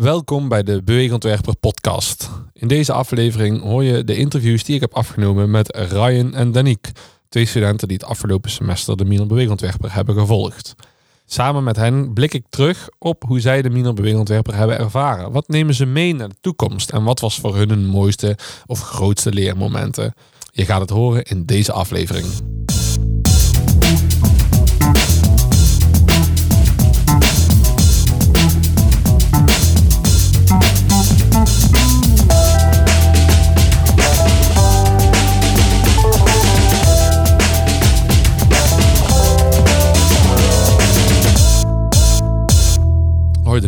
Welkom bij de Beweegontwerper podcast. In deze aflevering hoor je de interviews die ik heb afgenomen met Ryan en Danique, twee studenten die het afgelopen semester de Miner Beweegontwerper hebben gevolgd. Samen met hen blik ik terug op hoe zij de Miner Beweegontwerper hebben ervaren. Wat nemen ze mee naar de toekomst en wat was voor hun hun mooiste of grootste leermomenten? Je gaat het horen in deze aflevering.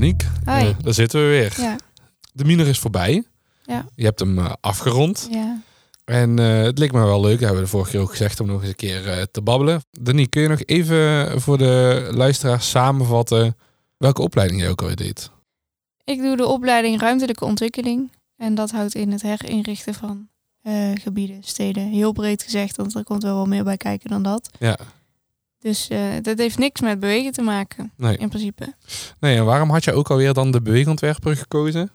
Hoi Hi. Eh, daar zitten we weer. Ja, De Miner is voorbij. Ja. Je hebt hem eh, afgerond. ja. En eh, het leek me wel leuk, dat hebben we de vorige keer ook gezegd, om nog eens een keer te babbelen. Danique, kun je nog even voor de luisteraars samenvatten welke opleiding jij ook alweer deed? Ik doe de opleiding ruimtelijke ontwikkeling. En dat houdt in het herinrichten van gebieden, steden. Heel breed gezegd, want er komt wel wel meer bij kijken dan dat. Ja, Dus eh, dat heeft niks met bewegen te maken, nee. in principe. nee. En waarom had je ook alweer dan de beweegontwerper gekozen?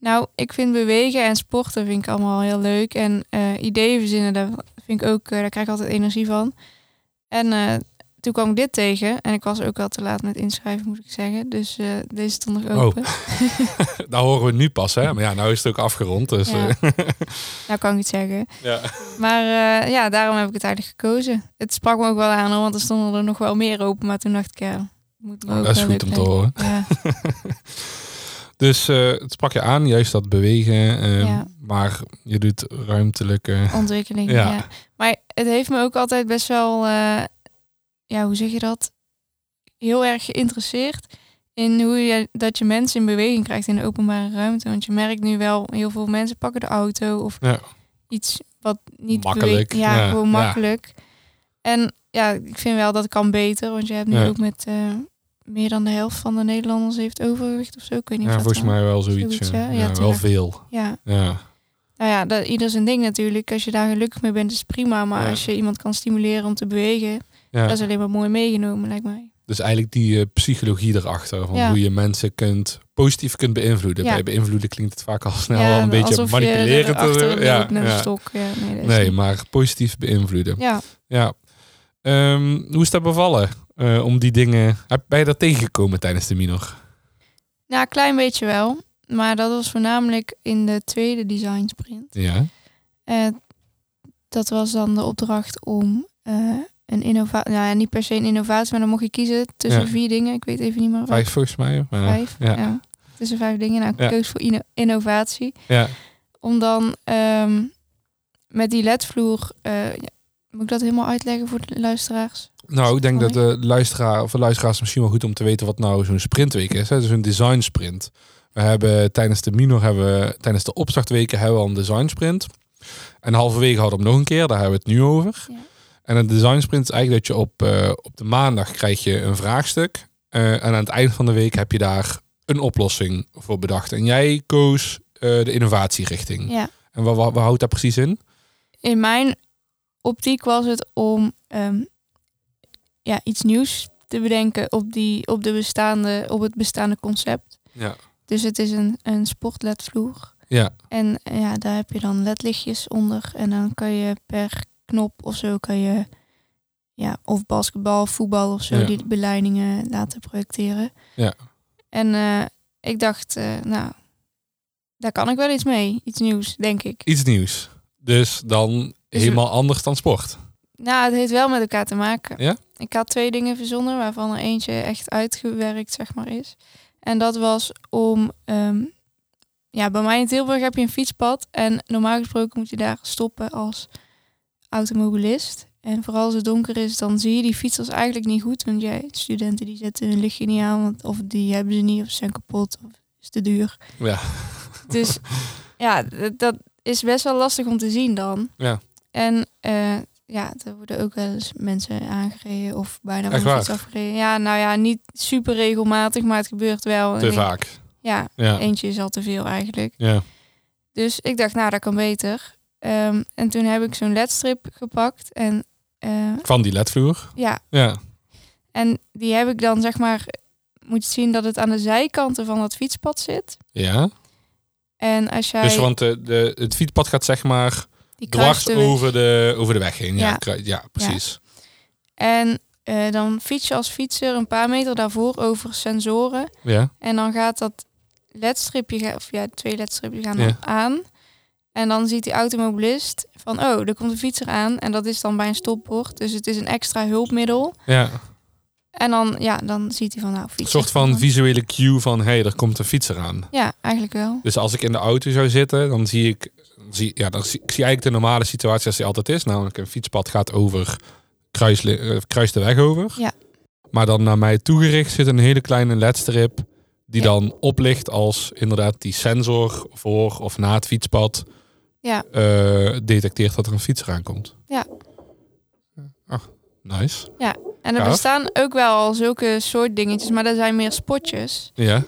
Nou, ik vind bewegen en sporten vind ik allemaal heel leuk. En eh, ideeën verzinnen, daar, vind ik ook, eh, daar krijg ik altijd energie van. En eh, toen kwam ik dit tegen. En ik was ook al te laat met inschrijven, moet ik zeggen. Dus eh, deze stond nog Oh. open. Daar horen we nu pas, hè? Maar ja, nou is het ook afgerond. Dus, Ja. eh, Nou kan ik het zeggen. ja. Maar eh, ja, daarom heb ik het eigenlijk gekozen. Het sprak me ook wel aan, want er stonden er nog wel meer open. Maar toen dacht ik, ja, moet me Oh, ook dat is goed om te horen. Ja, Dus het sprak je aan, juist dat bewegen. eh, Ja. Maar je doet ruimtelijke... ontwikkeling. Ja. Ja. Maar het heeft me ook altijd best wel, ja, hoe zeg je dat? Heel erg geïnteresseerd in hoe je dat je mensen in beweging krijgt in de openbare ruimte. Want je merkt nu wel, heel veel mensen pakken de auto of Ja. iets wat niet Makkelijk. Ja, ja, gewoon ja. makkelijk. En ja, ik vind wel dat kan beter. Want je hebt nu ook met eh, meer dan de helft van de Nederlanders heeft overgewicht of zo. Ik weet niet Ja, of volgens mij wel zoiets. zoiets, ja. wel veel. Ja, Ja. nou ja, dat, ieder zijn ding natuurlijk. Als je daar gelukkig mee bent, is prima. Maar als je iemand kan stimuleren om te bewegen, Ja. dat is alleen maar mooi meegenomen, lijkt mij. Dus eigenlijk die eh, psychologie erachter. Van Ja. hoe je mensen kunt, positief kunt beïnvloeden. Ja. Bij beïnvloeden klinkt het vaak al snel ja, een beetje manipulerend. ja, ja. stok. Nee, dat maar positief beïnvloeden. Ja. Ja, Ehm, hoe is dat bevallen? eh, om die dingen... Heb- Ben je daar tegengekomen tijdens de minor? nou, een klein beetje wel. Maar dat was voornamelijk in de tweede design sprint. Ja. Eh, dat was dan de opdracht om een innovatie, nou ja, niet per se een innovatie, maar dan mocht je kiezen tussen Ja. vier dingen. Ik weet even niet meer. Vijf volgens mij. maar- Vijf. Ja. Ja. Tussen vijf dingen. Nou, ik koos voor inno- innovatie. Ja. Om dan ehm, met die ledvloer, ja, moet ik dat helemaal uitleggen voor de luisteraars? Nou, ik denk dat de luisteraar of de luisteraars misschien wel goed om te weten wat nou zo'n sprintweek is. Hè? Dus een design sprint. We hebben tijdens de minor, hebben we, tijdens de opstartweken hebben we al een design sprint. En halverwege hadden we hem nog een keer, daar hebben we het nu over. Ja. En een design sprint is eigenlijk dat je op, eh, op de maandag krijg je een vraagstuk. Eh, en aan het eind van de week heb je daar een oplossing voor bedacht. En jij koos eh, de innovatierichting. Ja. En wat, wat, wat houdt dat precies in? In mijn optiek was het om ehm, ja, iets nieuws te bedenken op, die, op, de bestaande, op het bestaande concept. Ja. Dus het is een, een sportledvloer. Ja, En ja, daar heb je dan ledlichtjes onder. En dan kan je per knop of zo kan je ja, of basketbal, voetbal of zo Ja. die beleidingen laten projecteren. Ja. En eh, ik dacht, eh, nou, daar kan ik wel iets mee. Iets nieuws, denk ik. iets nieuws. Dus dan Dus helemaal anders dan sport. Nou, het heeft wel met elkaar te maken. Ja? Ik had twee dingen verzonnen, waarvan er eentje echt uitgewerkt, zeg maar, is. En dat was om... ehm, ja, bij mij in Tilburg heb je een fietspad. En normaal gesproken moet je daar stoppen als automobilist. En vooral als het donker is, dan zie je die fietsers eigenlijk niet goed. Want jij, studenten die zetten hun lichtje niet aan. Want of die hebben ze niet, of ze zijn kapot, of is te duur. Ja. Dus ja, dat is best wel lastig om te zien dan. Ja. En eh, ja, er worden ook wel eens mensen aangereden of bijna van fiets afgereden. Ja, nou ja, niet super regelmatig, maar het gebeurt wel. Te En ik- vaak. Ja, Ja. eentje is al te veel eigenlijk. Ja. Dus ik dacht, nou, dat kan beter. Ehm, en toen heb ik zo'n ledstrip gepakt en eh, Van die ledvloer. ja, Ja. en die heb ik dan zeg maar moet je zien dat het aan de zijkanten van dat fietspad zit. Ja. En als jij Dus want de, de, het fietspad gaat zeg maar die dwars de over de, over de weg heen. Ja, Ja. precies. En eh, dan fiets je als fietser een paar meter daarvoor over sensoren. Ja. En dan gaat dat ledstripje, of ja, twee ledstripjes gaan Ja. aan. En dan ziet die automobilist van, oh, er komt een fietser aan. En dat is dan bij een stopbord. Dus het is een extra hulpmiddel. ja. En dan, ja, dan ziet hij van, nou, Een fietser. soort van visuele cue van, hé, hey, er komt een fietser aan. Ja, eigenlijk wel. Dus als ik in de auto zou zitten, dan zie ik, zie, ja, dan zie, ik zie eigenlijk de normale situatie als die altijd is. Namelijk een fietspad gaat over, kruis, eh, kruist de weg over. Ja. Maar dan naar mij toegericht zit een hele kleine ledstrip die Ja. dan oplicht als inderdaad die sensor voor of na het fietspad Ja. eh, detecteert dat er een fietser aankomt. Ja. Ah, nice. En er Gaaf. bestaan ook wel zulke soort dingetjes, maar dat zijn meer spotjes. Ja,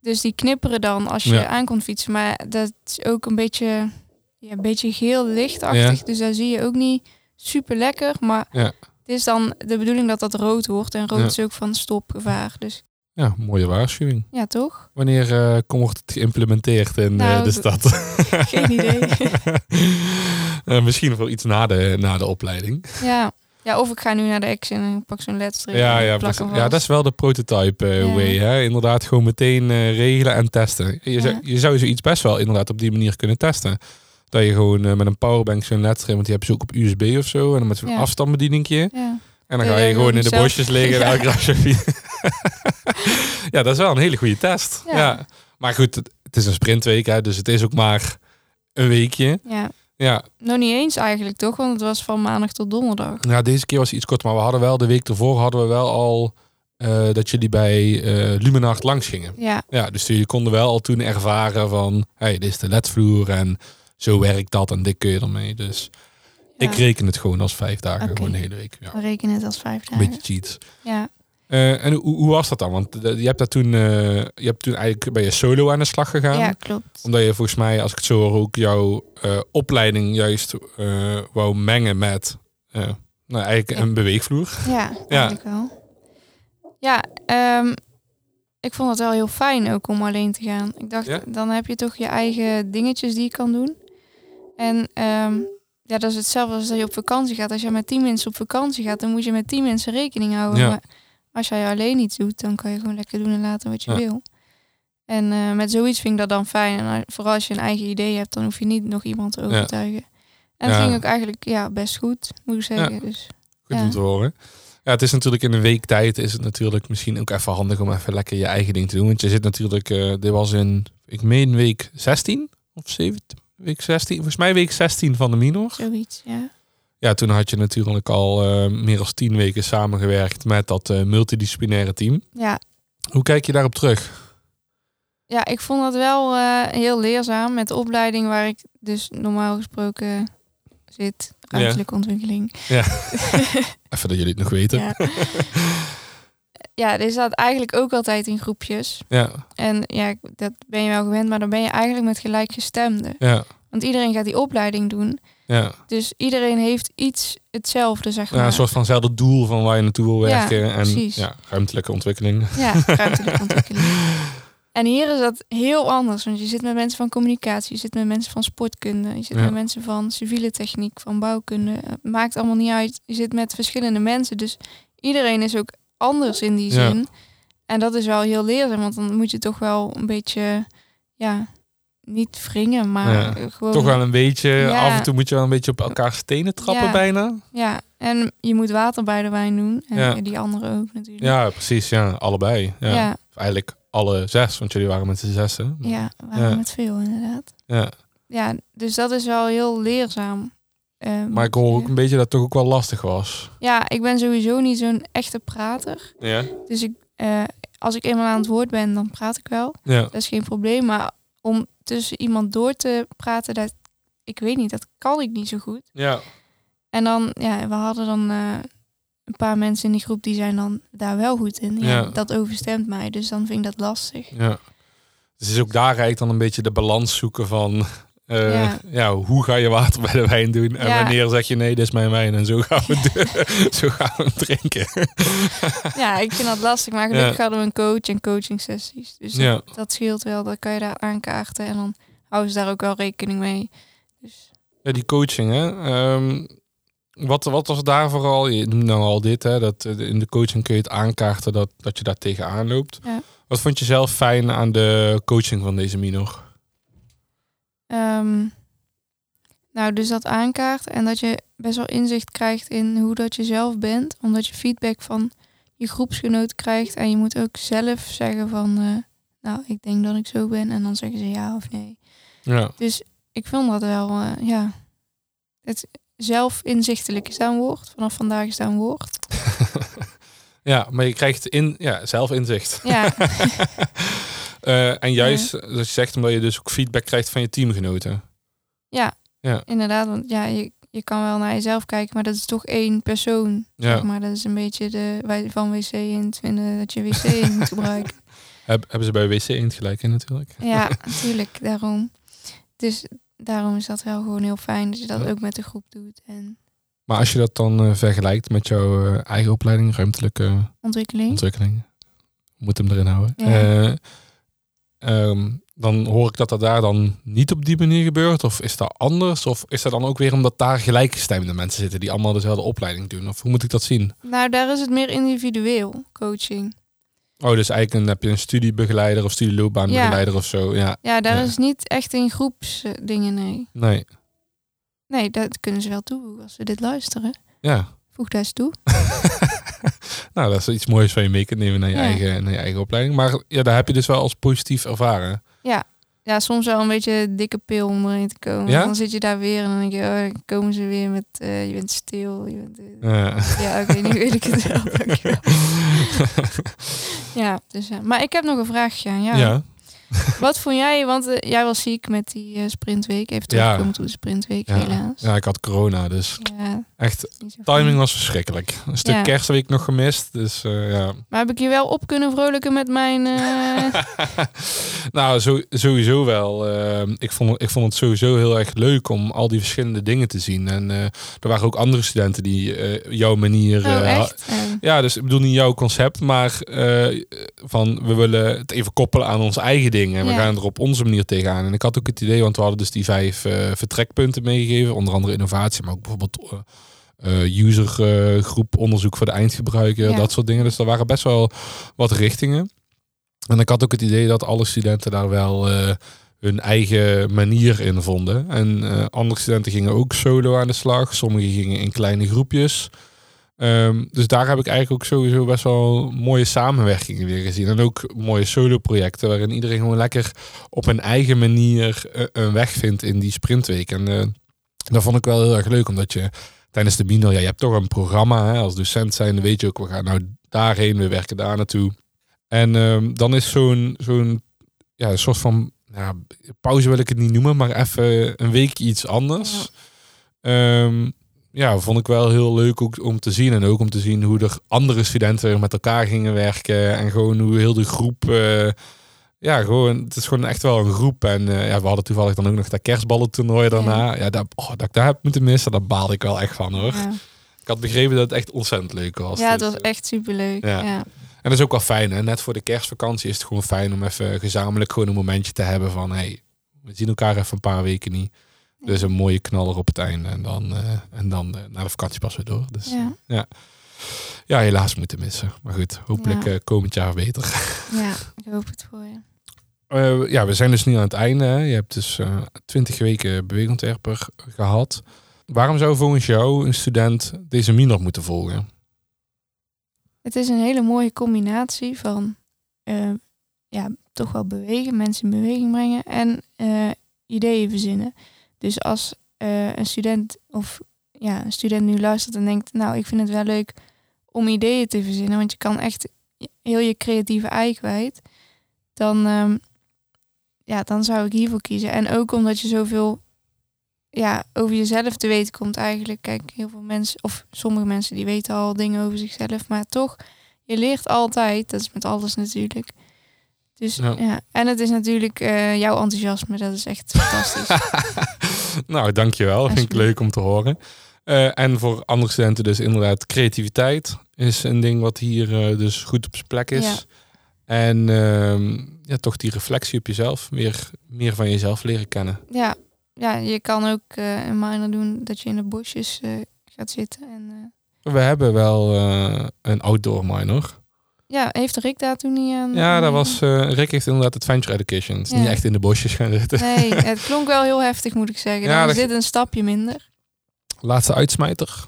Dus die knipperen dan als je Ja. aankomt fietsen. Maar dat is ook een beetje, ja, een beetje geel lichtachtig. Dus daar zie je ook niet super lekker. Maar Ja. het is dan de bedoeling dat dat rood wordt. En rood Ja. is ook van stopgevaar. Dus ja mooie waarschuwing. ja, toch? Wanneer eh, komt wordt het geïmplementeerd in eh, Nou, de stad? Geen idee. Eh, misschien wel iets na de, na de opleiding. ja. ja, of ik ga nu naar de Action en ik pak zo'n ledstrip. Ja, ja, ja, dat is wel de prototype eh, Ja. way. Hè? Inderdaad, gewoon meteen eh, regelen en testen. Je, zou, je zou zoiets best wel inderdaad op die manier kunnen testen. Dat je gewoon eh, met een powerbank zo'n ledstrip, want die hebben ze ook op USB of zo. En dan met zo'n afstandsbedieningje. Ja. En dan Ja, ga je ja, gewoon in de bosjes liggen en Ja. zo fietsen. ja, dat is wel een hele goede test. Ja. Ja. Maar goed, het, is een sprintweek, hè, dus het is ook maar een weekje. ja, Ja, nog niet eens eigenlijk toch? Want het was van maandag tot donderdag. nou, deze keer was het iets kort, maar we hadden wel de week ervoor hadden we wel al eh, dat jullie bij eh Luminart langs gingen. Ja, Ja, dus jullie konden wel al toen ervaren van, hey, dit is de ledvloer en zo werkt dat en dit kun je ermee. Dus ja. ik reken het gewoon als vijf dagen, gewoon de hele week. Ja, we rekenen het als vijf een dagen. beetje cheats. Ja, Eh, en hoe, hoe was dat dan? Want eh, je hebt dat toen, eh, je hebt toen eigenlijk bij je solo aan de slag gegaan. ja, klopt. Omdat je volgens mij, als ik het zo hoor, ook jouw opleiding juist wou mengen met nou, eigenlijk Ja. een beweegvloer. Ja, eigenlijk wel. Ja, ehm, ik vond het wel heel fijn ook om alleen te gaan. Ik dacht, Ja? dan heb je toch je eigen dingetjes die je kan doen. En ehm, ja, dat is hetzelfde als dat je op vakantie gaat. Als je met tien mensen op vakantie gaat, dan moet je met tien mensen rekening houden. Ja. Maar als jij alleen iets doet, dan kan je gewoon lekker doen en laten wat je Ja. wil. En eh, met zoiets vind ik dat dan fijn. En vooral als je een eigen idee hebt, dan hoef je niet nog iemand te overtuigen. En Ja. ging ook eigenlijk ja, best goed, moet ik zeggen. Dus Goed Ja. om te horen. Ja, het is natuurlijk in een week tijd is het natuurlijk misschien ook even handig om even lekker je eigen ding te doen. Want je zit natuurlijk, eh, dit was in, ik meen week 16 of 17, week 16, volgens mij week 16 van de minor. zoiets, ja. Ja, toen had je natuurlijk al eh, meer dan 10 weken samengewerkt met dat eh, multidisciplinaire team. Ja, Hoe kijk je daarop terug? Ja, ik vond dat wel eh, heel leerzaam met de opleiding waar ik dus normaal gesproken zit. Ruimtelijke ontwikkeling. Even dat jullie het nog weten. Ja. Ja. er zat eigenlijk ook altijd in groepjes. Ja, En ja, dat ben je wel gewend, maar dan ben je eigenlijk met gelijkgestemden. ja, Want iedereen gaat die opleiding doen. ja. Dus iedereen heeft iets hetzelfde, zeg maar. Ja, een soort vanzelfde doel van waar je naartoe wil Ja, werken. en precies. ja, ruimtelijke ontwikkeling. Ja, ruimtelijke ontwikkeling. En hier is dat heel anders, want je zit met mensen van communicatie, je zit met mensen van sportkunde, je zit Ja. met mensen van civiele techniek, van bouwkunde. Het maakt allemaal niet uit. Je zit met verschillende mensen, dus iedereen is ook anders in die Ja. zin. En dat is wel heel leerzaam, want dan moet je toch wel een beetje, ja, niet wringen, maar Ja. gewoon. Toch wel een beetje, Ja. af en toe moet je wel een beetje op elkaar stenen trappen bijna. Ja, en je moet water bij de wijn doen. En die anderen ook natuurlijk. Ja, precies. Ja, allebei. Ja. Eigenlijk alle zes, want jullie waren met z'n zessen. ja, we waren met veel inderdaad. Ja. Ja, dus dat is wel heel leerzaam. Eh, Maar ik hoor ook een beetje dat het toch ook wel lastig was. Ja, ik ben sowieso niet zo'n echte prater. Ja. Dus ik, eh, als ik eenmaal aan het woord ben, dan praat ik wel. Ja. Dat is geen probleem. Maar om tussen iemand door te praten, dat, ik weet niet, dat kan ik niet zo goed. Ja. En dan, ja, we hadden dan eh, een paar mensen in die groep die zijn dan daar wel goed in. Ja, Ja. Dat overstemt mij, dus dan vind ik dat lastig. ja. Dus is ook daar eigenlijk dan een beetje de balans zoeken van Eh, ja. Ja. hoe ga je water bij de wijn doen? En Ja. wanneer zeg je nee, dit is mijn wijn en zo gaan we, het doen. zo gaan we drinken. ja, ik vind dat lastig. Maar gelukkig hadden we een coach en coaching sessies. Dus Ja. dat, dat scheelt wel. Dan kan je daar aankaarten. En dan houden ze daar ook wel rekening mee. Dus Ja, die coaching, hè. Ehm, wat, wat was daar vooral? Je noemt nou al dit, hè. Dat eh, in de coaching kun je het aankaarten dat, dat je daar tegenaan loopt. Ja. Wat vond je zelf fijn aan de coaching van deze minor? Ehm, nou, dus dat aankaart en dat je best wel inzicht krijgt in hoe dat je zelf bent. Omdat je feedback van je groepsgenoten krijgt. En je moet ook zelf zeggen van, eh, nou, ik denk dat ik zo ben. En dan zeggen ze ja of nee. Ja. Dus ik vond dat wel, eh, ja, het zelf inzichtelijk is daar een woord. Vanaf vandaag is daar een woord. ja, maar je krijgt in, ja, zelf inzicht. Ja, Eh, en juist, dat je zegt, omdat je dus ook feedback krijgt van je teamgenoten. ja, Ja. inderdaad. Want ja, je, je kan wel naar jezelf kijken, maar dat is toch één persoon. Ja. Zeg maar dat is een beetje de, wij van wc in vinden dat je wc in moet gebruiken. Heb, hebben ze bij WC Eend gelijk in natuurlijk. Ja, natuurlijk, daarom. Dus daarom is dat wel gewoon heel fijn dat je dat Ja. ook met de groep doet. En Maar als je dat dan eh, vergelijkt met jouw eh, eigen opleiding, ruimtelijke ontwikkeling. ontwikkeling, moet hem erin houden. Ja. Ehm, dan hoor ik dat dat daar dan niet op die manier gebeurt. Of is dat anders? Of is dat dan ook weer omdat daar gelijkgestemde mensen zitten die allemaal dezelfde opleiding doen? Of hoe moet ik dat zien? Nou, daar is het meer individueel, coaching. Oh, dus eigenlijk een, heb je een studiebegeleider of studieloopbaanbegeleider of zo. Ja, Ja, daar Ja. is niet echt in groepsdingen, nee. nee. Nee, dat kunnen ze wel toevoegen als ze dit luisteren. Ja. Voeg daar eens toe. nou, dat is iets moois waar je mee kunt nemen naar je, Ja. eigen, naar je eigen opleiding. Maar ja, daar heb je dus wel als positief ervaren. Ja, soms wel een beetje dikke pil om erin te komen. Ja? Dan zit je daar weer en dan denk je, oh, komen ze weer met, eh, je bent stil. Je bent, eh, Ja. Ja, oké, nu weet ik het wel. Dankjewel. Ja, dus, ja. maar ik heb nog een vraagje aan jou. ja. Wat vond jij, want eh, jij was ziek met die eh, sprintweek. Even Ja. terugkomen toe de sprintweek, Ja. helaas. ja, ik had corona, dus Ja, echt, timing was verschrikkelijk. Een stuk Ja. kerstweek nog gemist, dus eh, ja. Maar heb ik je wel op kunnen vrolijken met mijn... nou, zo, sowieso wel. Eh, ik, vond, ik vond het sowieso heel erg leuk om al die verschillende dingen te zien. En er waren ook andere studenten die jouw manier... oh? Eh, Ja, dus ik bedoel niet jouw concept, maar van we willen het even koppelen aan ons eigen ding. En we Ja. gaan er op onze manier tegenaan. En ik had ook het idee, want we hadden dus die vijf eh, vertrekpunten meegegeven. Onder andere innovatie, maar ook bijvoorbeeld eh, eh, usergroep, onderzoek voor de eindgebruiker, Ja. dat soort dingen. Dus er waren best wel wat richtingen. En ik had ook het idee dat alle studenten daar wel hun eigen manier in vonden. En andere studenten gingen ook solo aan de slag. Sommigen gingen in kleine groepjes. Ehm, dus daar heb ik eigenlijk ook sowieso best wel mooie samenwerkingen weer gezien. En ook mooie solo-projecten waarin iedereen gewoon lekker op een eigen manier eh, een weg vindt in die sprintweek. En eh, dat vond ik wel heel erg leuk, omdat je tijdens de minor, ja, je hebt toch een programma. Hè, als docent zijn, weet je ook, we gaan nou daarheen, we werken daar naartoe. En ehm, dan is zo'n zo'n ja, een soort van ja, pauze wil ik het niet noemen, maar even een week iets anders. Ehm, ja, vond ik wel heel leuk ook om te zien. En ook om te zien hoe er andere studenten weer met elkaar gingen werken. En gewoon hoe heel de groep. eh, ja, gewoon, het is gewoon echt wel een groep. En eh, ja, we hadden toevallig dan ook nog dat kerstballentoernooi daarna. Ja, dat, oh, dat ik daar heb moeten missen, daar baalde ik wel echt van hoor. ja. Ik had begrepen dat het echt ontzettend leuk was. ja, het Dus, was echt superleuk. Ja. Ja. En dat is ook wel fijn. Hè? Net voor de kerstvakantie is het gewoon fijn om even gezamenlijk gewoon een momentje te hebben van hey, we zien elkaar even een paar weken niet. Dus een mooie knaller op het einde en dan, eh, en dan eh, na de vakantie pas weer door. Dus Ja. ja, helaas moeten missen. Maar goed, hopelijk eh, komend jaar beter. ja, ik hoop het voor je. Eh, ja, we zijn dus nu aan het einde. Hè. Je hebt dus twintig weken beweegontwerper gehad. Waarom zou volgens jou een student deze minor moeten volgen? Het is een hele mooie combinatie van eh, ja, toch wel bewegen, mensen in beweging brengen en eh, ideeën verzinnen. Dus als eh, een student of ja, een student nu luistert en denkt, nou, ik vind het wel leuk om ideeën te verzinnen, want je kan echt heel je creatieve ei kwijt, dan, ehm, ja, dan zou ik hiervoor kiezen. En ook omdat je zoveel ja, over jezelf te weten komt eigenlijk. Kijk, heel veel mensen, of sommige mensen die weten al dingen over zichzelf, maar toch, je leert altijd, dat is met alles natuurlijk. Dus Ja. ja. En het is natuurlijk eh, jouw enthousiasme, dat is echt fantastisch. nou, dankjewel. Vind ik leuk om te horen. Eh, en voor andere studenten dus inderdaad creativiteit is een ding wat hier eh, dus goed op zijn plek is. Ja. En ehm, ja, toch die reflectie op jezelf. Weer meer van jezelf leren kennen. ja. ja, je kan ook een minor doen dat je in de bosjes gaat zitten. En, We hebben wel een outdoor minor. Ja, heeft Rick daar toen niet aan? Ja, dat was, eh, Rick heeft inderdaad Adventure Education. Het is niet Ja. echt in de bosjes gaan zitten. Nee, het klonk wel heel heftig, moet ik zeggen. Ja, Dan dat- dit een stapje minder. Laatste uitsmijter.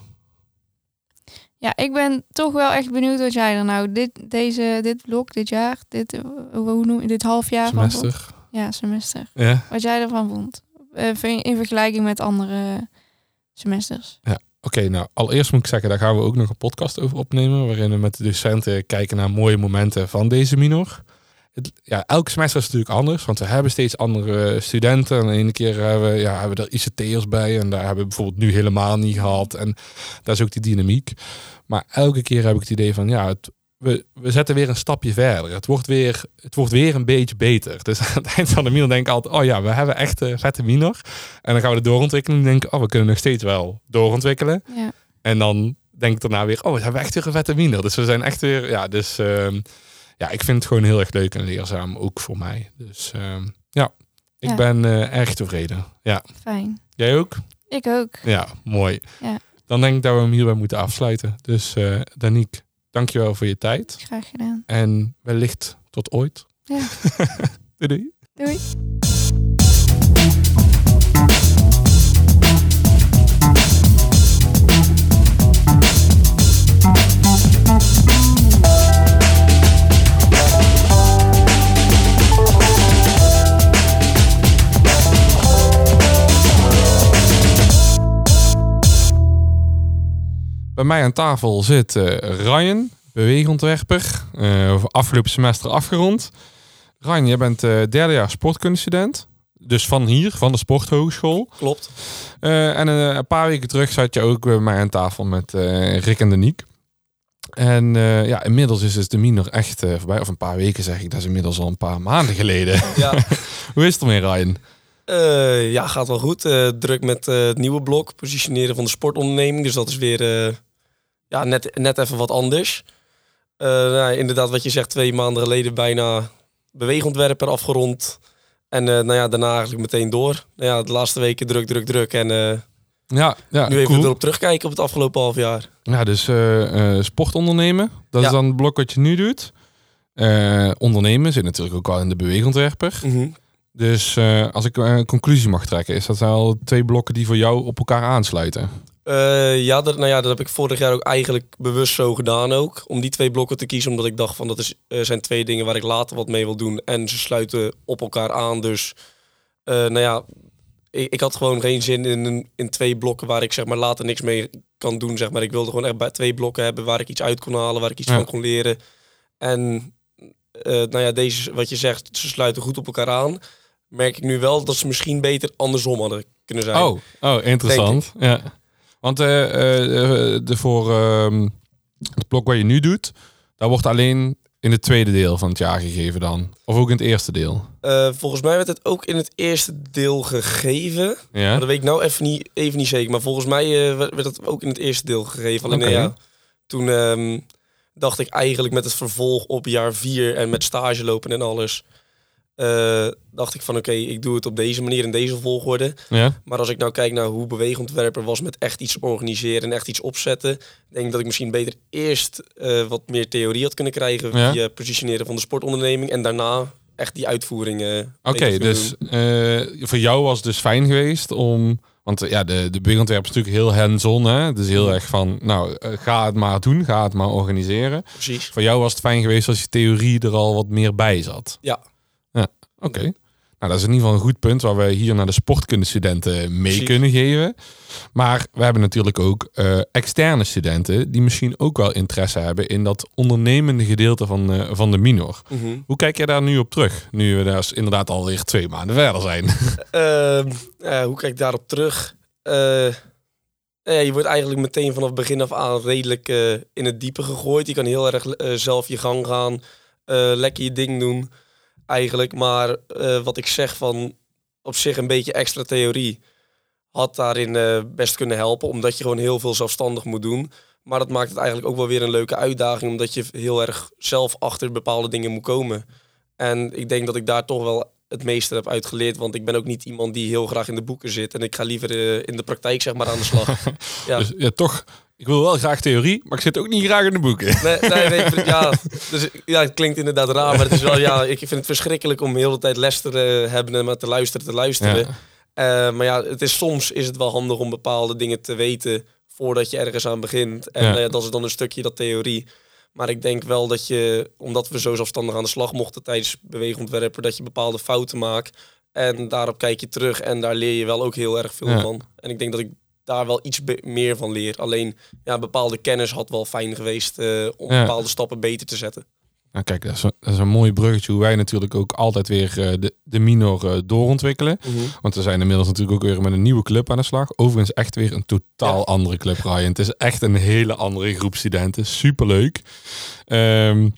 Ja, ik ben toch wel echt benieuwd wat jij er nou dit, deze, dit blok, dit jaar, dit, eh, hoe noem je dit half jaar van vond. Semester. Ja, semester. Ja. Wat jij ervan vond. Eh, in vergelijking met andere semesters. Oké, nou allereerst moet ik zeggen, daar gaan we ook nog een podcast over opnemen. Waarin we met de docenten kijken naar mooie momenten van deze minor. Het, ja, elk semester is natuurlijk anders, want we hebben steeds andere studenten. En de ene keer hebben we, ja, hebben we er ICT'ers bij. En daar hebben we bijvoorbeeld nu helemaal niet gehad. En daar is ook die dynamiek. Maar elke keer heb ik het idee van, ja, het, we, we zetten weer een stapje verder. Het wordt weer, het wordt weer een beetje beter. Dus aan het eind van de minor denk ik altijd, oh ja, we hebben echt een vette minor. En dan gaan we de doorontwikkeling en denken, oh, we kunnen nog steeds wel doorontwikkelen. Ja, En dan denk ik daarna weer, oh, we hebben echt weer een vette minor. Dus we zijn echt weer, ja, dus ehm, ja, ik vind het gewoon heel erg leuk en leerzaam, ook voor mij. Dus ehm, ja, ik Ja. ben eh, erg tevreden. Ja, fijn. jij ook? Ik ook. Ja, mooi. Ja. Dan denk ik dat we hem hierbij moeten afsluiten. Dus eh Danique, dankjewel voor je tijd. Graag gedaan. En wellicht tot ooit. Ja. doei doei. Doei. Bij mij aan tafel zit eh, Ryan, beweegontwerper. eh, afgelopen semester afgerond. Ryan, jij bent eh derde jaar sportkundestudent. Dus van hier, van de sporthogeschool. Klopt. En een paar weken terug zat je ook bij mij aan tafel met Rick en Daniek. En ja, inmiddels is dus de minor echt voorbij. Of een paar weken zeg ik, dat is inmiddels al een paar maanden geleden. Ja, Hoe is het ermee, Ryan? Ja gaat wel goed. Druk met het nieuwe blok, positioneren van de sportonderneming. Dus dat is weer ja, net, net even wat anders. Eh, nou, inderdaad, wat je zegt, twee maanden geleden bijna beweegontwerper afgerond. En eh, nou ja, daarna eigenlijk meteen door. Nou ja, de laatste weken druk, druk, druk. En eh, Ja, ja nu even cool. erop terugkijken op het afgelopen half jaar. Ja, dus sport ondernemen. Dat is dan het blok wat je nu doet. Ondernemen zit natuurlijk ook al in de beweegontwerper. Dus eh, als ik een conclusie mag trekken, is dat wel twee blokken die voor jou op elkaar aansluiten. Eh, ja, dat, nou ja, dat heb ik vorig jaar ook eigenlijk bewust zo gedaan ook. Om die twee blokken te kiezen, omdat ik dacht van dat is, eh, zijn twee dingen waar ik later wat mee wil doen. En ze sluiten op elkaar aan. Dus eh, nou ja, ik, ik had gewoon geen zin in, in twee blokken waar ik zeg maar later niks mee kan doen. Zeg maar. Ik wilde gewoon echt bij twee blokken hebben waar ik iets uit kon halen, waar ik iets Ja. van kon leren. En nou ja, deze, wat je zegt, ze sluiten goed op elkaar aan. Merk ik nu wel dat ze misschien beter andersom hadden kunnen zijn. Oh, oh interessant. Ja. Want eh, eh, de, voor ehm, het blok wat je nu doet, dat wordt alleen in het tweede deel van het jaar gegeven dan. Of ook in het eerste deel. Eh, volgens mij werd het ook in het eerste deel gegeven. Maar Ja? dat weet ik nou even niet, even niet zeker. Maar volgens mij eh, werd het ook in het eerste deel gegeven. Alleen ja, toen ehm, dacht ik eigenlijk met het vervolg op jaar vier en met stage lopen en alles. Eh, dacht ik van oké, ik doe het op deze manier in deze volgorde. Ja? Maar als ik nou kijk naar hoe beweegontwerper was met echt iets organiseren en echt iets opzetten, denk ik dat ik misschien beter eerst eh, wat meer theorie had kunnen krijgen Ja. via positioneren van de sportonderneming en daarna echt die uitvoeringen. Oké, beter kunnen dus eh, voor jou was het dus fijn geweest om... Want eh, ja, de, de beweegontwerper is natuurlijk heel hands-on. Hè? Dus heel erg van, nou, eh, ga het maar doen. Ga het maar organiseren. precies. Voor jou was het fijn geweest als je theorie er al wat meer bij zat. Ja. Oké. Nou, dat is in ieder geval een goed punt waar we hier naar de sportkundestudenten mee kunnen geven. Maar we hebben natuurlijk ook eh, externe studenten die misschien ook wel interesse hebben in dat ondernemende gedeelte van, eh, van de minor. Mhm. Hoe kijk jij daar nu op terug? Nu we daar inderdaad alweer twee maanden verder zijn. Ehm, eh, hoe kijk ik daarop terug? Eh, je wordt eigenlijk meteen vanaf begin af aan redelijk in het diepe gegooid. Je kan heel erg zelf je gang gaan, lekker je ding doen. Eigenlijk. Maar eh, wat ik zeg van op zich een beetje extra theorie had daarin eh, best kunnen helpen. Omdat je gewoon heel veel zelfstandig moet doen. Maar dat maakt het eigenlijk ook wel weer een leuke uitdaging. Omdat je heel erg zelf achter bepaalde dingen moet komen. En ik denk dat ik daar toch wel het meeste heb uitgeleerd. Want ik ben ook niet iemand die heel graag in de boeken zit. En ik ga liever eh, in de praktijk zeg maar aan de slag. ja. Dus ja, toch, ik wil wel graag theorie, maar ik zit ook niet graag in de boeken. Nee, nee, nee, ja, dus, ja, het klinkt inderdaad raar, maar het is wel, ja, ik vind het verschrikkelijk om de tijd les te eh, hebben en maar te luisteren, te luisteren. Ja. Eh, maar ja, het is, soms is het wel handig om bepaalde dingen te weten voordat je ergens aan begint. En Ja. ja, dat is dan een stukje dat theorie. Maar ik denk wel dat je, omdat we zo zelfstandig aan de slag mochten tijdens beweegontwerpen, dat je bepaalde fouten maakt. En daarop kijk je terug en daar leer je wel ook heel erg veel Ja. van. En ik denk dat ik daar wel iets meer van leer. Alleen ja, bepaalde kennis had wel fijn geweest eh, om Ja. bepaalde stappen beter te zetten. Nou kijk, dat is, een- dat is een mooi bruggetje hoe wij natuurlijk ook altijd weer eh, de, de minor eh, doorontwikkelen. Want we zijn inmiddels natuurlijk ook weer met een nieuwe club aan de slag. Overigens echt weer een totaal Ja. andere club, Ryan. Het is echt een hele andere groep studenten. Superleuk. Ehm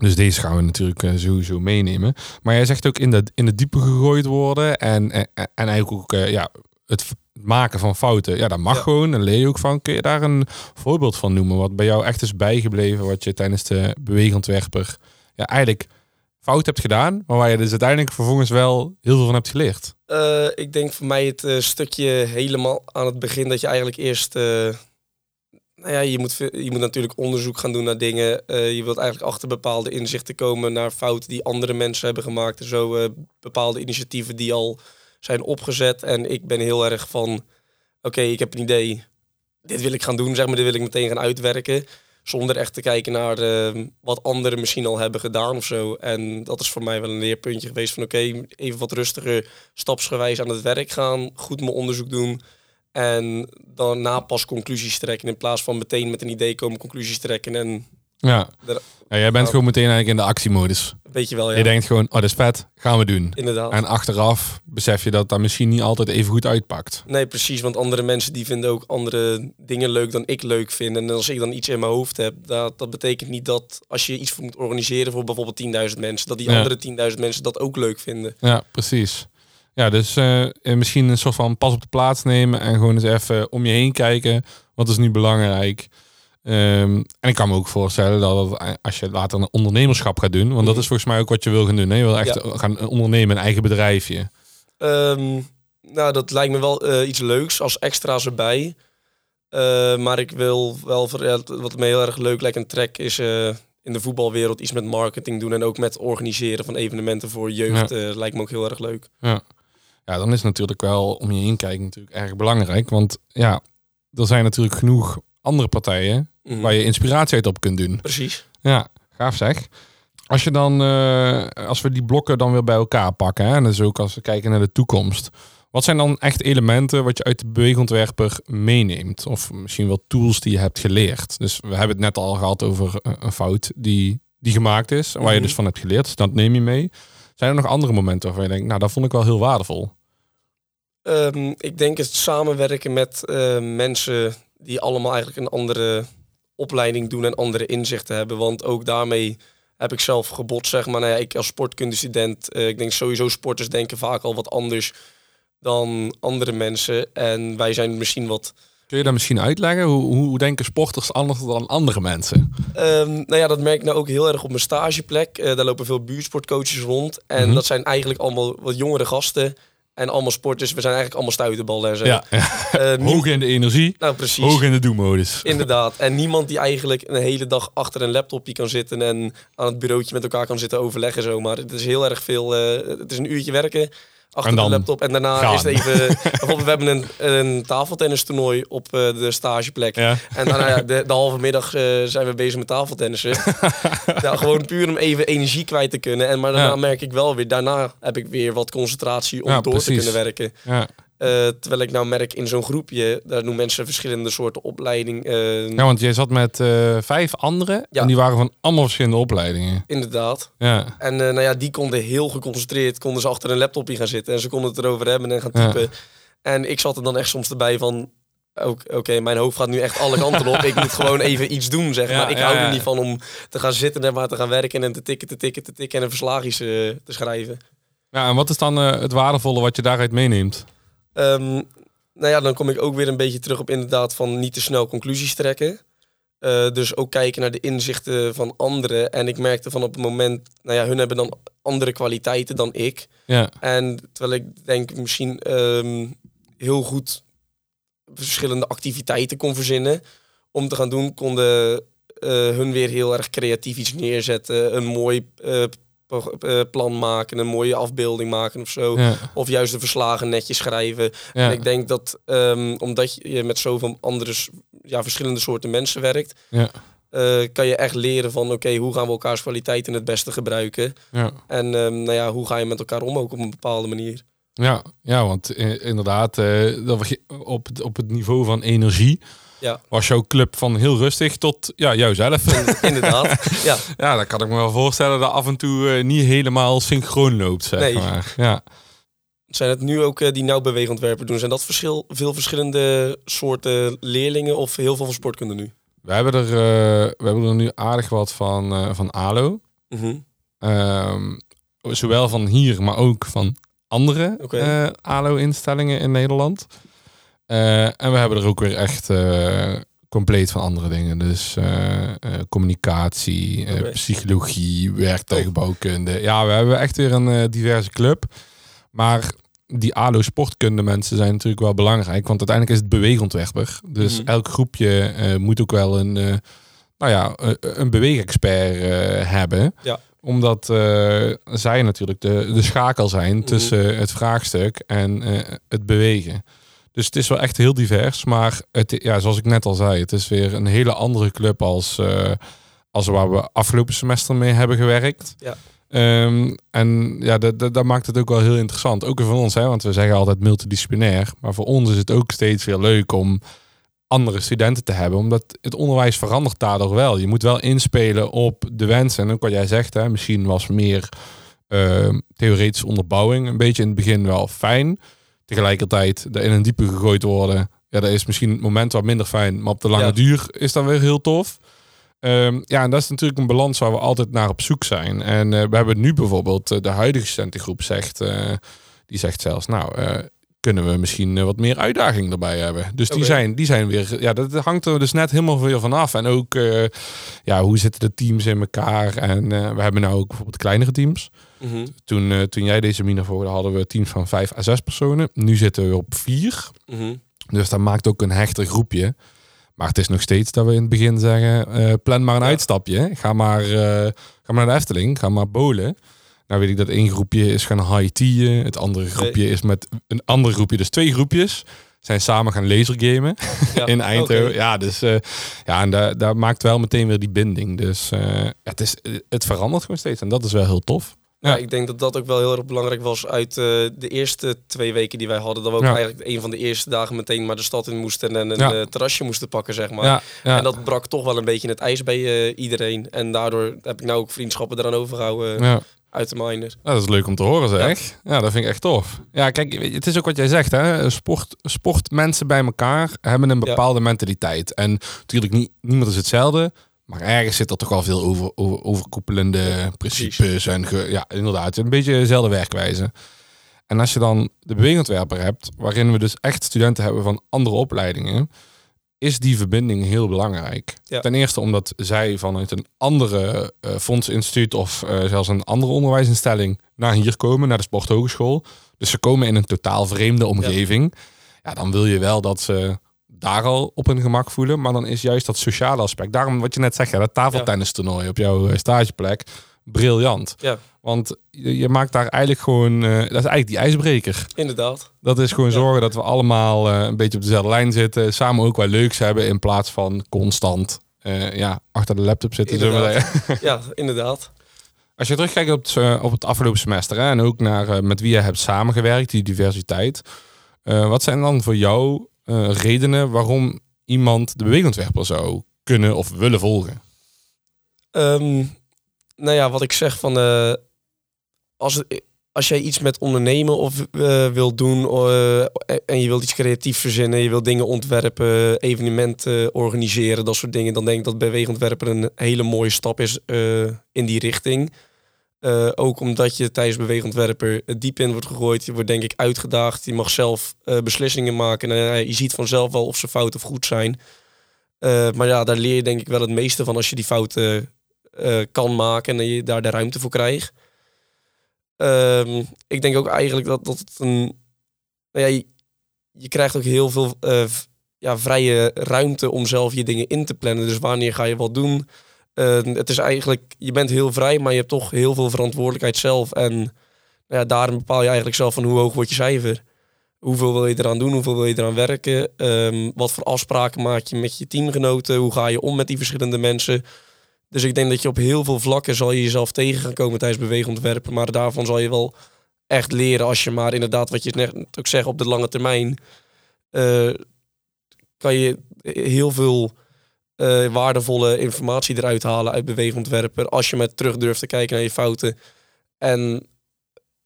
dus deze gaan we natuurlijk sowieso meenemen. Maar jij zegt ook in de, in de diepe gegooid worden. En, en, en eigenlijk ook ja, het maken van fouten. Ja, dat mag Ja. gewoon. Daar leer je ook van. Kun je daar een voorbeeld van noemen? Wat bij jou echt is bijgebleven. Wat je tijdens de beweegontwerper ja, eigenlijk fout hebt gedaan. Maar waar je dus uiteindelijk vervolgens wel heel veel van hebt geleerd. Eh, ik denk voor mij het eh, stukje helemaal aan het begin dat je eigenlijk eerst. eh, nou ja, je moet, je moet natuurlijk onderzoek gaan doen naar dingen. Je wilt eigenlijk achter bepaalde inzichten komen naar fouten die andere mensen hebben gemaakt. En zo bepaalde initiatieven die al zijn opgezet. En ik ben heel erg van: oké, ik heb een idee. Dit wil ik gaan doen, zeg maar. Dit wil ik meteen gaan uitwerken. Zonder echt te kijken naar eh, wat anderen misschien al hebben gedaan of zo. En dat is voor mij wel een leerpuntje geweest van oké, even wat rustiger stapsgewijs aan het werk gaan, goed mijn onderzoek doen en daarna pas conclusies trekken in plaats van meteen met een idee komen conclusies trekken en Ja. Ja jij bent gewoon meteen eigenlijk in de actiemodus. weet je wel ja, Je denkt gewoon, oh dat is vet, gaan we doen. inderdaad. En achteraf besef je dat dat misschien niet altijd even goed uitpakt. Nee, precies, want andere mensen die vinden ook andere dingen leuk dan ik leuk vind. En als ik dan iets in mijn hoofd heb, dat, dat betekent niet dat als je iets moet organiseren voor bijvoorbeeld 10.000 mensen, dat die Ja. andere 10.000 mensen dat ook leuk vinden. Ja, precies. Ja, dus eh, eh, misschien een soort van pas op de plaats nemen en gewoon eens even om je heen kijken. Wat is nu belangrijk? Ehm, en ik kan me ook voorstellen dat eh, als je later een ondernemerschap gaat doen, want dat is volgens mij ook wat je wil gaan doen. Hè? Je wil echt Ja. gaan ondernemen, een eigen bedrijfje. Ehm, nou, dat lijkt me wel eh, iets leuks als extra's erbij. Eh, maar ik wil wel, voor, ja, wat me heel erg leuk lijkt een trek is eh, in de voetbalwereld iets met marketing doen en ook met organiseren van evenementen voor jeugd. eh, lijkt me ook heel erg leuk. Ja. ja, dan is natuurlijk wel om je heen kijken natuurlijk erg belangrijk. Want ja, er zijn natuurlijk genoeg andere partijen Mhm. waar je inspiratie uit op kunt doen. Precies. Ja, gaaf zeg. Als je dan, eh, als we die blokken dan weer bij elkaar pakken, hè, en dus ook als we kijken naar de toekomst. Wat zijn dan echt elementen wat je uit de beweegontwerper meeneemt? Of misschien wel tools die je hebt geleerd. Dus we hebben het net al gehad over een fout die, die gemaakt is, waar je Mhm. dus van hebt geleerd. Dus dat neem je mee. Zijn er nog andere momenten waarvan je denkt, nou, dat vond ik wel heel waardevol? Ehm, ik denk het samenwerken met eh, mensen die allemaal eigenlijk een andere opleiding doen en andere inzichten hebben. Want ook daarmee heb ik zelf gebot, zeg maar. Nou ja, ik als sportkundestudent, eh ik denk sowieso sporters denken vaak al wat anders dan andere mensen. En wij zijn misschien wat... Kun je dat misschien uitleggen? Hoe, hoe denken sporters anders dan andere mensen? Ehm, nou ja, dat merk ik nou ook heel erg op mijn stageplek. Eh, daar lopen veel buurtsportcoaches rond. En Mhm. dat zijn eigenlijk allemaal wat jongere gasten. En allemaal sporters. We zijn eigenlijk allemaal stuiterballen en zo. Ja, Eh, hoog in de energie, nou, precies. hoog in de doe-modus. Inderdaad. En niemand die eigenlijk een hele dag achter een laptopje kan zitten en aan het bureautje met elkaar kan zitten overleggen zomaar. Het is heel erg veel. eh, het is een uurtje werken achter de laptop en daarna gaan. is het even. bijvoorbeeld, we hebben een, een tafeltennistoernooi op eh, de stageplek. Ja. En daarna ja, de, de halve middag eh, zijn we bezig met tafeltennissen. ja, gewoon puur om even energie kwijt te kunnen. En maar daarna merk ik wel weer, daarna heb ik weer wat concentratie om door te kunnen werken. Eh, terwijl ik nou merk in zo'n groepje, daar doen mensen verschillende soorten opleiding. eh, Ja, want jij zat met eh, vijf anderen Ja. en die waren van allemaal verschillende opleidingen. Inderdaad. Ja, En nou ja, die konden heel geconcentreerd, konden ze achter een laptopje gaan zitten en ze konden het erover hebben en gaan Ja. typen. En ik zat er dan echt soms erbij van, oké, mijn hoofd gaat nu echt alle kanten op. Ik moet gewoon even iets doen, zeg Ja, maar. Ik hou er niet van om te gaan zitten en maar te gaan werken en te tikken, te tikken, te tikken en een verslagjes te schrijven. Ja, en wat is dan het waardevolle wat je daaruit meeneemt? Ehm, nou ja, dan kom ik ook weer een beetje terug op inderdaad van niet te snel conclusies trekken. Eh, dus ook kijken naar de inzichten van anderen. En ik merkte van op het moment, nou ja, hun hebben dan andere kwaliteiten dan ik. Ja, En terwijl ik denk misschien ehm, heel goed verschillende activiteiten kon verzinnen om te gaan doen, konden eh, hun weer heel erg creatief iets neerzetten. Een mooi eh, plan maken, een mooie afbeelding maken of zo. ja, Of juist de verslagen netjes schrijven. ja. En ik denk dat ehm, omdat je met zoveel andere, ja, verschillende soorten mensen werkt, Ja. eh, kan je echt leren van oké, hoe gaan we elkaars kwaliteiten het beste gebruiken? ja. En ehm, nou ja, hoe ga je met elkaar om ook op een bepaalde manier? Ja, ja want eh, inderdaad, eh, dat we op, op het niveau van energie Ja. was jouw club van heel rustig tot ja, jouzelf. Inderdaad. ja, ja, dan kan ik me wel voorstellen dat af en toe eh, niet helemaal synchroon loopt, zeg Nee. maar. Ja. zijn het nu ook eh, die nauw beweegontwerpen doen? Zijn dat verschil, veel verschillende soorten leerlingen of heel veel van sportkunde nu? We, hebben er, eh, we hebben er nu aardig wat van, van ALO. Mhm. Ehm, zowel van hier, maar ook van andere eh, ALO-instellingen in Nederland. Eh, en we hebben er ook weer echt eh, compleet van andere dingen. Dus eh, communicatie, psychologie, werktuigbouwkunde. Ja, we hebben echt weer een diverse club. Maar die ALO-sportkunde mensen zijn natuurlijk wel belangrijk. Want uiteindelijk is het beweegontwerper. Dus Mhm. elk groepje moet ook wel een, nou ja, een, beweegexpert hebben Ja. omdat zij natuurlijk de, de schakel zijn Mhm. tussen het vraagstuk en het bewegen. Dus het is wel echt heel divers. Maar het, ja, zoals ik net al zei, het is weer een hele andere club als, eh, als waar we afgelopen semester mee hebben gewerkt. Ja. Ehm, en ja, dat, dat, dat maakt het ook wel heel interessant. Ook voor ons, hè, want we zeggen altijd multidisciplinair. Maar voor ons is het ook steeds weer leuk om andere studenten te hebben. Omdat het onderwijs verandert daardoor wel. Je moet wel inspelen op de wensen. En ook wat jij zegt, hè, misschien was meer ehm, theoretische onderbouwing een beetje in het begin wel fijn. Tegelijkertijd er in een diepe gegooid worden. Ja, dat is misschien het moment wat minder fijn. Maar op de lange Ja. duur is dat weer heel tof. Ehm, ja, en dat is natuurlijk een balans waar we altijd naar op zoek zijn. En eh, we hebben nu bijvoorbeeld eh, de huidige studentengroep zegt, eh, die zegt zelfs, nou, kunnen we misschien eh, wat meer uitdaging erbij hebben. Dus die, zijn, die zijn weer, ja, dat hangt er dus net helemaal weer vanaf. En ook, eh, ja, hoe zitten de teams in elkaar? En eh, we hebben nou ook bijvoorbeeld kleinere teams. Mhm. Toen, toen jij deze mina volgde, hadden we teams van vijf à zes personen. Nu zitten we op vier. Mhm. Dus dat maakt ook een hechter groepje. Maar het is nog steeds dat we in het begin zeggen, plan maar een Ja. uitstapje. Ga maar, ga maar naar de Efteling, ga maar bolen. Nou weet ik dat één groepje is gaan high-teaen. Het andere groepje is met een ander groepje, dus twee groepjes, zijn samen gaan lasergamen Ja, in Eindhoven. Ja, dus eh, ja, en daar, daar maakt wel meteen weer die binding. Dus eh, het, is, het verandert gewoon steeds en dat is wel heel tof. Ja. Ja. ik denk dat dat ook wel heel erg belangrijk was uit eh, de eerste twee weken die wij hadden. Dat we ook Ja. eigenlijk een van de eerste dagen meteen maar de stad in moesten en een Ja. terrasje moesten pakken, zeg maar. En dat brak toch wel een beetje het ijs bij iedereen. En daardoor heb ik nou ook vriendschappen eraan overgehouden eh, ja. Uit de minor. Ja, dat is leuk om te horen zeg. Ja. dat vind ik echt tof. Ja, kijk, het is ook wat jij zegt. Hè? Sport, sportmensen bij elkaar hebben een Ja. bepaalde mentaliteit. En natuurlijk, niet, niemand is hetzelfde. Maar ergens zit er toch wel veel over, over, overkoepelende principes. En ge- ja, inderdaad, een beetje dezelfde werkwijze. En als je dan de beweegontwerper hebt, waarin we dus echt studenten hebben van andere opleidingen, is die verbinding heel belangrijk. Ja. Ten eerste omdat zij vanuit een andere eh fondsinstituut of eh, zelfs een andere onderwijsinstelling naar hier komen, naar de sporthogeschool. Dus ze komen in een totaal vreemde omgeving. Ja, dan wil je wel dat ze daar al op hun gemak voelen. Maar dan is juist dat sociale aspect. Daarom wat je net zegt, ja, dat tafeltennistoernooi op jouw eh, stageplek. Briljant. Ja, Want je, maakt daar eigenlijk gewoon... eh, dat is eigenlijk die ijsbreker. inderdaad. Dat is gewoon Ja. zorgen dat we allemaal eh, een beetje op dezelfde lijn zitten. Samen ook wel leuks hebben in plaats van constant eh, ja, achter de laptop zitten. Inderdaad. Ja, inderdaad. Als je terugkijkt op het, op het afgelopen semester hè, en ook naar met wie je hebt samengewerkt, die diversiteit. wat zijn dan voor jou redenen waarom iemand de beweegontwerper zou kunnen of willen volgen? Ehm, nou ja, wat ik zeg van... eh, als als jij iets met ondernemen of uh, wil doen uh, en je wilt iets creatief verzinnen, je wilt dingen ontwerpen, evenementen organiseren, dat soort dingen, dan denk ik dat beweegontwerper een hele mooie stap is in die richting. ook omdat je tijdens beweegontwerper diep in wordt gegooid. Je wordt denk ik uitgedaagd. Je mag zelf beslissingen maken. En je ziet vanzelf wel of ze fout of goed zijn. maar ja, daar leer je denk ik wel het meeste van als je die fouten kan maken en je daar de ruimte voor krijgt. Um, ik denk ook eigenlijk dat, dat een. Nou ja, je, krijgt ook heel veel uh, ja, vrije ruimte om zelf je dingen in te plannen. Dus wanneer ga je wat doen? Uh, het is eigenlijk, je bent heel vrij, maar je hebt toch heel veel verantwoordelijkheid zelf. En nou ja, bepaal je eigenlijk zelf van hoe hoog wordt je cijfer. Hoeveel wil je eraan doen? Hoeveel wil je eraan werken? Um, wat voor afspraken maak je met je teamgenoten? Hoe ga je om met die verschillende mensen? Dus ik denk dat je op heel veel vlakken zal je jezelf tegen gaan komen tijdens beweegontwerpen. Maar daarvan zal je wel echt leren als je maar inderdaad, wat je net ook zegt, op de lange termijn uh, kan je heel veel uh, waardevolle informatie eruit halen uit beweegontwerper. Als je met terug durft te kijken naar je fouten. En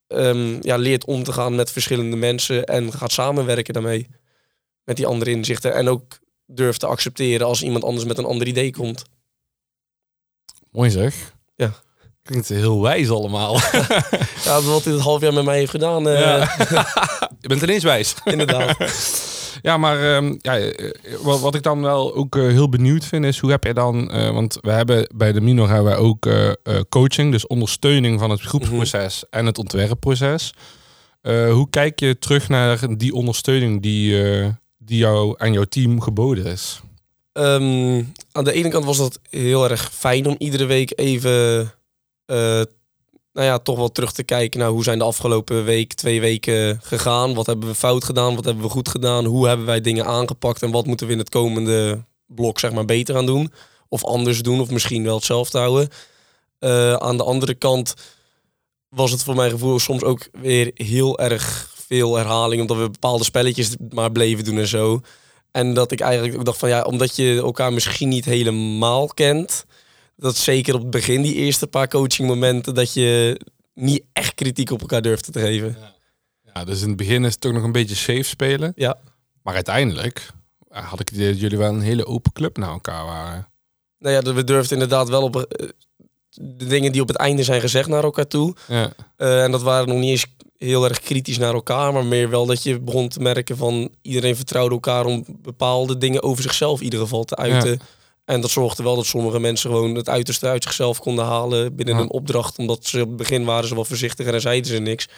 um, ja, leert om te gaan met verschillende mensen en gaat samenwerken daarmee. Met die andere inzichten. En ook durft te accepteren als iemand anders met een ander idee komt. Mooi zeg. Ja. Klinkt heel wijs allemaal. ja, wat dit het half jaar met mij heeft gedaan. Uh... Ja. Je bent ineens wijs. Inderdaad. ja, maar um, ja, eh, wat, wat, ik dan wel ook uh, heel benieuwd vind is, hoe heb je dan, uh, want we hebben bij de Minor hebben we ook coaching, dus ondersteuning van het groepsproces mm -hmm. en het ontwerpproces. hoe kijk je terug naar die ondersteuning die, die jou en jouw team geboden is? Um, aan de ene kant was dat heel erg fijn om iedere week even, uh, nou ja, toch wel terug te kijken naar hoe zijn de afgelopen week, twee weken gegaan. Wat hebben we fout gedaan? Wat hebben we goed gedaan? Hoe hebben wij dingen aangepakt? En wat moeten we in het komende blok, zeg maar, beter aan doen? Of anders doen? Of misschien wel hetzelfde houden? Uh, aan de andere kant was het voor mijn gevoel soms ook weer heel erg veel herhaling, omdat we bepaalde spelletjes maar bleven doen en zo. En dat ik eigenlijk ook dacht van ja, omdat je elkaar misschien niet helemaal kent. Dat zeker op het begin, die eerste paar coachingmomenten, dat je niet echt kritiek op elkaar durft te geven. Ja. ja, dus in het begin is het toch nog een beetje safe spelen. Ja. Maar uiteindelijk had ik idee dat jullie wel een hele open club naar elkaar waren. Nou ja, we durfden inderdaad wel op eh, de dingen die op het einde zijn gezegd naar elkaar toe. Ja. Uh, en dat waren nog niet eens heel erg kritisch naar elkaar, maar meer wel dat je begon te merken van iedereen vertrouwde elkaar om bepaalde dingen over zichzelf in ieder geval te uiten. En dat zorgde wel dat sommige mensen gewoon het uiterste uit zichzelf konden halen binnen een opdracht, omdat ze op het begin waren ze wel voorzichtiger en zeiden ze niks.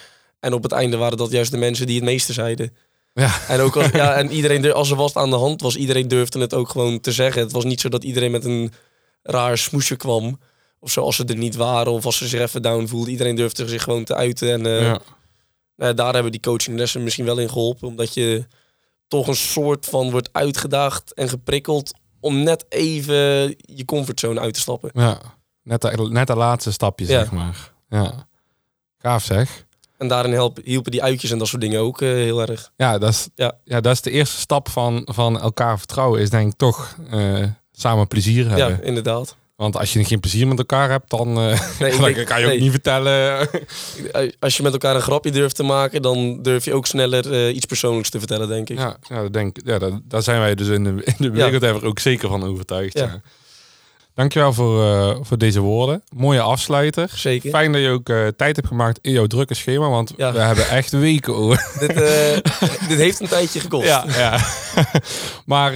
En op het einde waren dat juist de mensen die het meeste zeiden. Ja. En ook als, ja, en iedereen, als er was aan de hand was, iedereen durfde het ook gewoon te zeggen. Het was niet zo dat iedereen met een raar smoesje kwam. Of zoals ze er niet waren, of als ze zich even down voelde. Iedereen durfde zich gewoon te uiten. En uh, ja. Nou, daar hebben die coachinglessen misschien wel in geholpen. Omdat je toch een soort van wordt uitgedaagd en geprikkeld om net even je comfortzone uit te stappen. Ja, net de, net de laatste stapje, zeg maar. Ja, gaaf zeg. En daarin helpen, hielpen die uitjes en dat soort dingen ook uh, heel erg. Ja, dat is, ja. Ja, dat is de eerste stap van, van elkaar vertrouwen. Is denk ik toch uh, samen plezier hebben. Ja, inderdaad. Want als je geen plezier met elkaar hebt, dan, uh, nee, dan kan je ook niet vertellen. Als je met elkaar een grapje durft te maken, dan durf je ook sneller uh, iets persoonlijks te vertellen, denk ik. Ja, ja, dat denk, ja daar zijn wij dus in de, in de wereld ja. ook zeker van overtuigd. Ja. Dankjewel voor, uh, voor deze woorden. Mooie afsluiter. Zeker. Fijn dat je ook uh, tijd hebt gemaakt in jouw drukke schema, want ja. we hebben echt weken over. dit, uh, dit heeft een tijdje gekost. Ja, ja. maar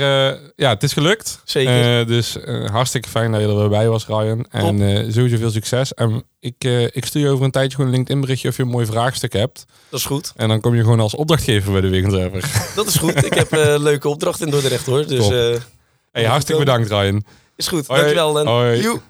ja, het is gelukt. Zeker. dus hartstikke fijn dat je erbij was, Ryan. En sowieso veel succes. En ik, ik stuur je over een tijdje gewoon een LinkedIn berichtje of je een mooi vraagstuk hebt. Dat is goed. En dan kom je gewoon als opdrachtgever bij de Weekendwerper. Dat is goed. Ik heb leuke opdracht in Dordrecht hoor. Dus, hey, hartstikke bedankt, Ryan. Is goed, dankjewel. dan. Hoi.